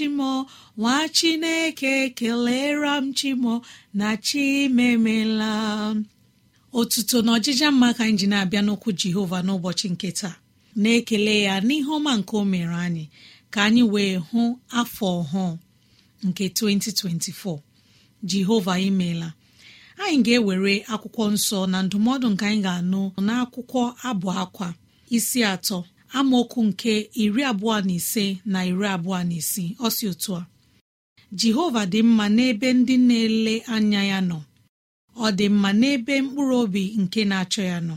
Chimo nwa chineke kelere m chimo na chimemela. Otuto na ọjịja mma ka anyị ji na-abịa n'okwu jehova n'ụbọchị nke taa. Na-ekele ya n'ihe ọma nke o mere anyị ka anyị wee hụ afọ ọhụụ nke 2024 jehova imeela anyị ga-ewere akwụkwọ nsọ na ndụmọdụ nke anyị ga-anụ n'akwụkwọ abụ akwa isi atọ. Amaokwu nke iri abụọ na ise na iri abụọ na isii. Ọ si otu a jehova dị mma n'ebe ndị na-ele anya ya nọ. Ọ dị mma n'ebe mkpụrụ obi nke na-achọ ya nọ.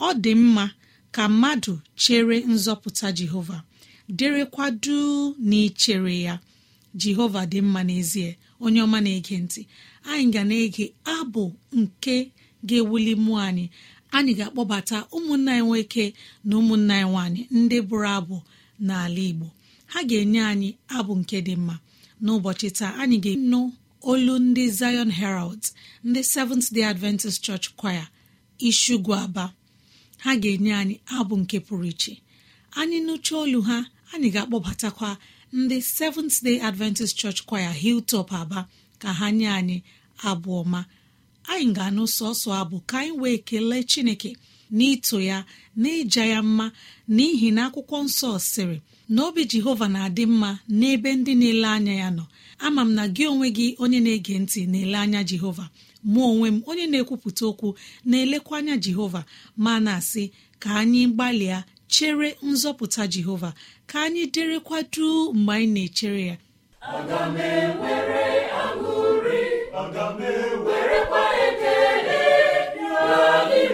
Ọ dị mma ka mmadụ chere nzọpụta jehova dịrịkwa duu na ichere ya. Jehova dị mma n'ezie onye ọma na-ege ntị. Anyị ga na-ege abụ nke ga-ewuli mmụọ anyị. Anyị ga-akpọbata ụmụnna anyị nwoke na ụmụnna anyị nwaanyị ndị bụrụ abụ n'ala Igbo. Ha ga-enye anyị abụ nke dị mma. N'ụbọchị taa anyị ga-enụ olu ndị Zion Herald ndị Seventh Day Adventist Church Choir Ishugu Aba. Ha ga-enye anyị abụ nke pụrụ iche. Anyị nụcha olu ha anyị ga-akpọbatakwa ndị Seventh Day Adventist Church Choir Hilltop Aba ka ha nye anyị abụ ọma. Anyị ga-anụ sọsọ abụ ka anyị wee kelee chineke n'ito ya na ịja ya mma n'ihi na akwụkwọ nsọ sịrị na obi jehova na-adị mma n'ebe ndị na-ele anya ya nọ. Ama m na gị onwe gị onye na-ege ntị na-ele anya jehova. Mụ onwe m onye na-ekwupụta okwu na-elekwa anya jehova ma na-asị ka anyị gbalịa chere nzọpụta jehova ka anyị derekwa duu mgbe anyị na-echere ya. Bịa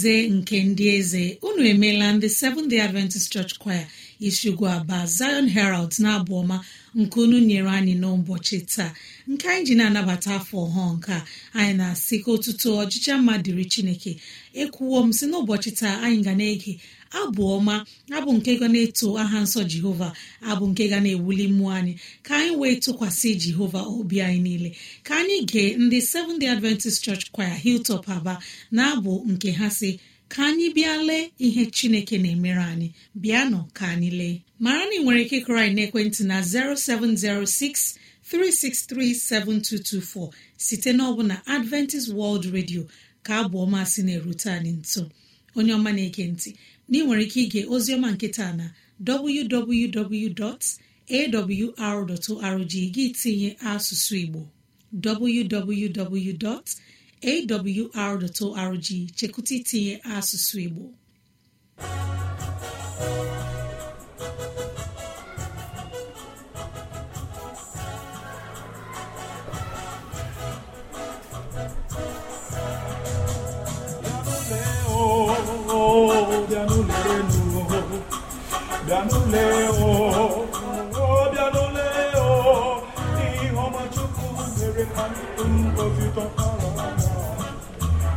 eze nke ndị eze. Unu emeela ndị seventh day adventist church choir isiugwu aba zion herald na-abụ ọma nke unu nyere anyị n'ụbọchị taa. Nke anyị ji na-anabata afọ ọhụụ nke anyị na-asị ka otuto ọchịcha mma dịrị chineke. Ekwuwo m si n'ụbọchị taa anyị ga na-ege abụ ọma abụ nke ga na-eto aha nsọ jehova abụ nke ga na-ewuli mmụọ anyị. Ka anyị wee tụkwasị jehova obi anyị niile. Ka anyị gee ndị Seventh Day Adventist Church Choir Hilltop Aba na-abụ nke ha si ka anyị bịa lee ihe chineke na-emere anyị. Bịanụ ka anyị lee. Mara na ị nwere ike kụrụ anyị n'ekwentị na 0706 3637224 site n'ọbụna Adventist World Radio ka abụ ọma si na-erute anyị nso. Onye ọma na-ege ntị na ị nwere ike ige oziọma nkịta na www.awr.org gị tinye asụsụ Igbo www.awr.org chekwụta itinye asụsụ Igbo. Bịanụle o bịanụle o ihe ọma Chukwu mere ka ngozi tọkara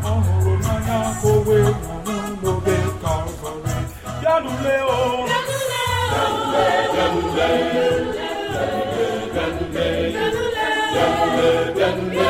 ọ hụrụ n'anya ka o wee nwụrụ n'obe Kalvarị bịanụle o bịanụle bịanụle bịanụle bịanụle bịanụle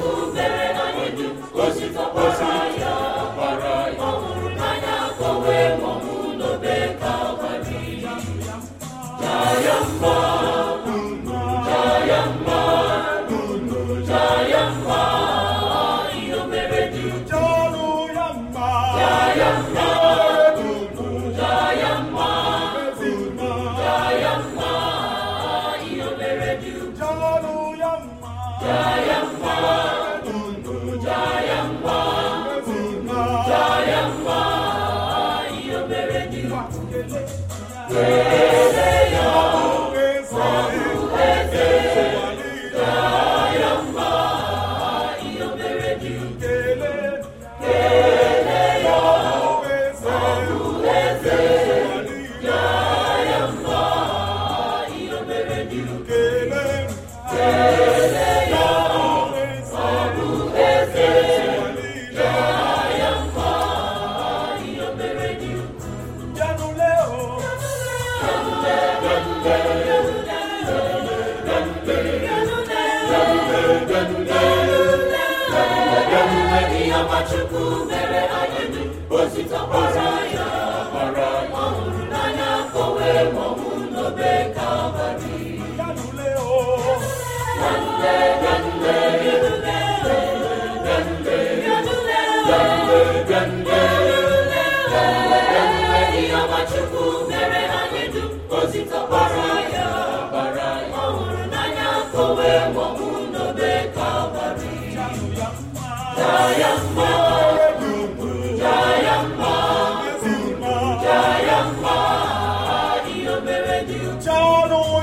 Chukwu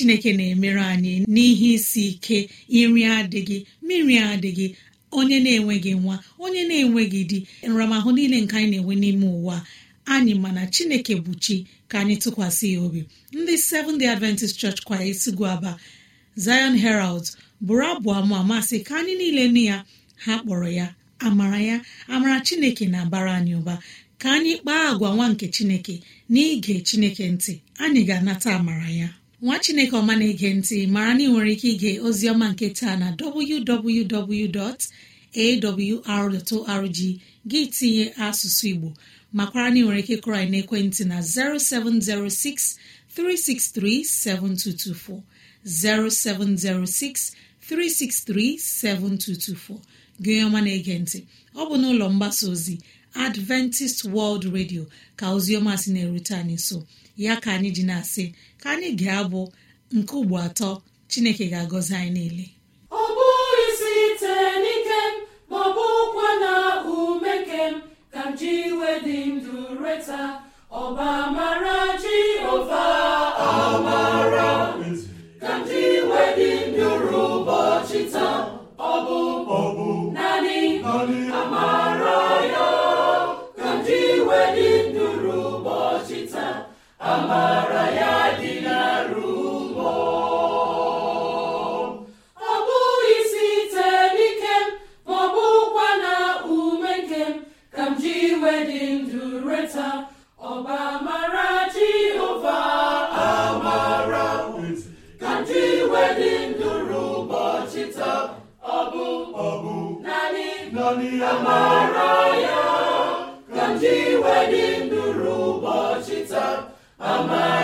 chineke na-emere anyị n'ihe isi ike iri adịghị mmiri adịghị onye na-enweghị nwa onye na-enweghị di nramahụ niile nke anyị na-enwe n'ime ụwa. Anyị mana chineke bụ chi ka anyị tụkwasị ya obi. Ndị Seventh Day Adventist Church kwaya isigu aba Zion Herald bụrụ abụ ama amasị ka anyị niile nụ ya. Ha kpọrọ ya amara ya amara chineke na-abara anyị ụba. Ka anyị kpaa agwa nwa nke chineke n'ige chineke ntị anyị ga-anata amara ya. Nwa chineke ọma na-ege ntị mara na ị nwere ike ige oziọma nke taa na www.awr.org gị tinye asụsụ igbo makwara na ị nwere ike kụrụ anyị n'ekwentị na 0706 363 7224 0706 363 7224 gị ọma na-ege ntị ọ bụ n'ụlọ mgbasa ozi adventist world radio ka oziọma si na-erute anyị nso. Ya ka anyị ji na-asị ka anyị ga-abụ nke ugbo atọ chineke ga-agọzi anyị niile. Ọ bụghị site n'ike m ma ọ bụkwa na ume nke m ka m ji iwe dị ndụ reta. Ọba amara jehova amara. Ka m ji iwe dị ndụ ruo ụbọchị taa. Ọ bụ naanị amara ya taa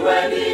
iwe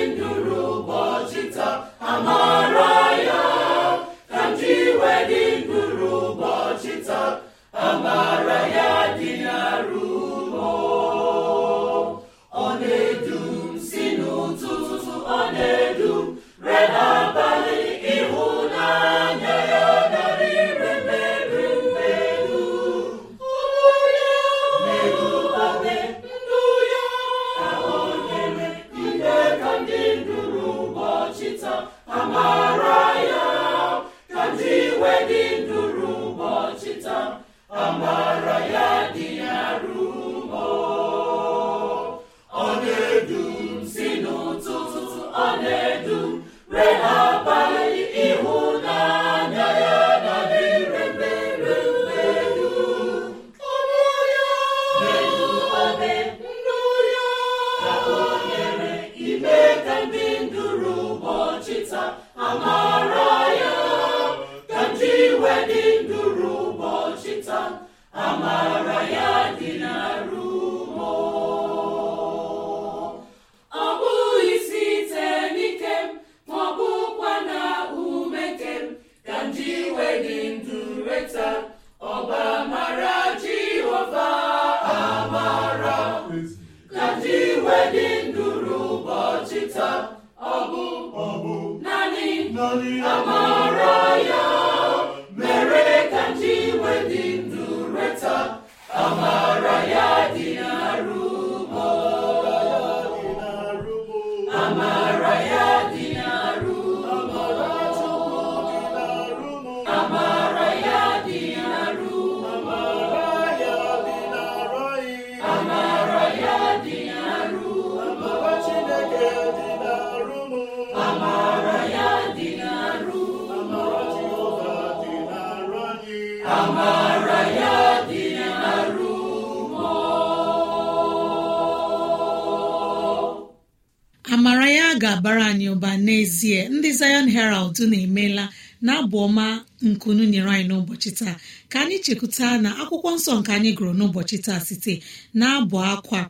Zion Herald na-emela na-abụ ọma nkunu nyere anyị n'ụbọchị taa. Ka anyị chekwuta na akwụkwọ nsọ nke anyị gụrụ n'ụbọchị taa site na-abụ akwa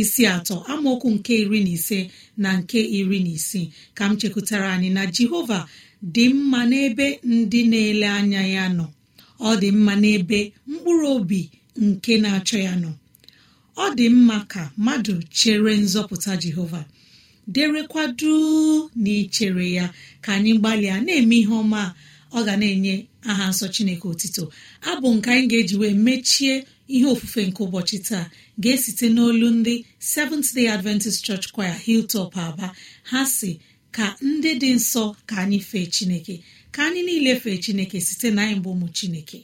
isi atọ amaokwu nke iri na ise na nke iri na isii. Ka m chekwutara anyị na jehova dị mma n'ebe ndị na-ele anya ya nọ. Ọ dị mma n'ebe mkpụrụ obi nke na-achọ ya nọ. Ọ dị mma ka mmadụ chere nzọpụta jehova. Derekwadu na ichere ya. Ka anyị gbalịa na-eme ihe ọma. Ọ ga na-enye aha nsọ chineke otito. Abụ nke anyị ga-eji wee mechie ihe ofufe nke ụbọchị taa. Ga-esite n'olu ndị Seventh Day Adventist Church Choir Hilltop Aba. Ha si ka ndị dị nsọ ka anyị fee chineke. Ka anyị niile fee chineke site na anyị bụ ụmụ chineke.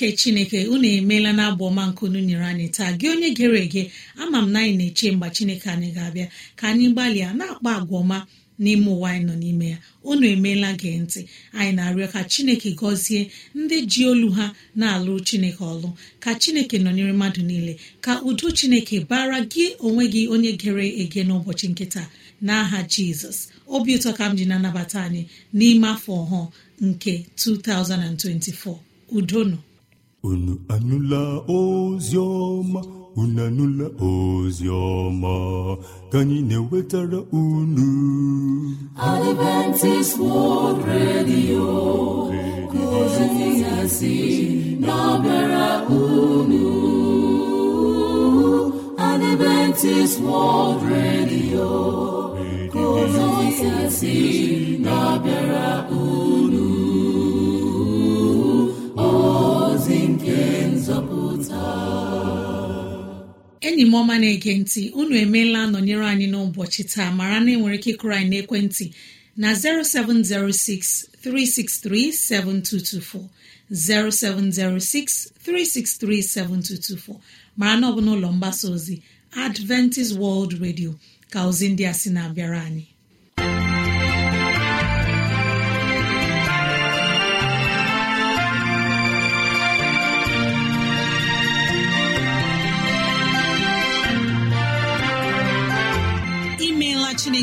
Nke chineke unu emeela na abụ ọma nke unu nyere anyị taa. Gị onye gere ege ama m na anyị na-eche mgbe chineke anyị ga-abịa. Ka anyị gbalịa na-akpa agwa ọma n'ime ụwa anyị nọ n'ime ya. Unu emeela gee ntị. Anyị na-arịọ ka chineke gọzie ndị ji olu ha na-alụ chineke ọlụ. Ka chineke nọnyere mmadụ niile. Ka udo chineke bara gị onwe gị onye gere ege n'ụbọchị nkịta n'aha jizọs obi ụtọ ka m ji na-anabata anyị n'ime afọ ọhụụ nke 2024 udo nọ unu anụla ozi ọma unu anụla ozi ọma ka anyị na-ewetara unu. Adventist World Radio ozi na-abịara na-abịara unu. Enyi m ọma na-ege ntị unu emeela nọnyere anyị n'ụbọchị taa mara na enwere ike ịkụrụ anyị n'ekwentị na 0706 363 7224 0706 363 7224 mara na ọ bụ n'ụlọ mgbasa ozi Adventist World Radio ka ozi ndị a sị na-abịara anyị.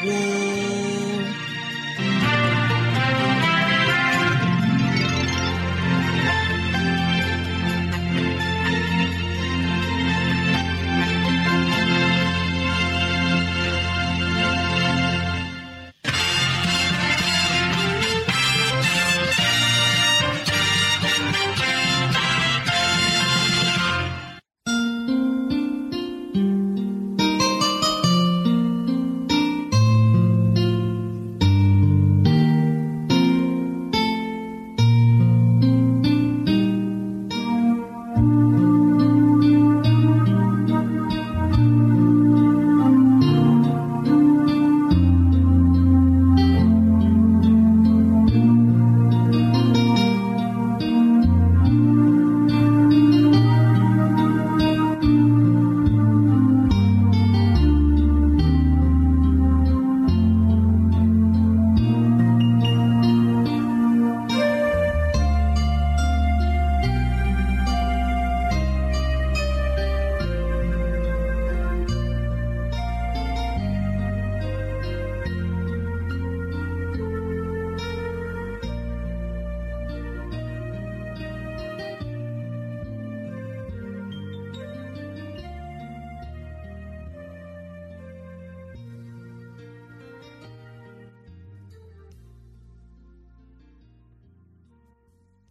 gboo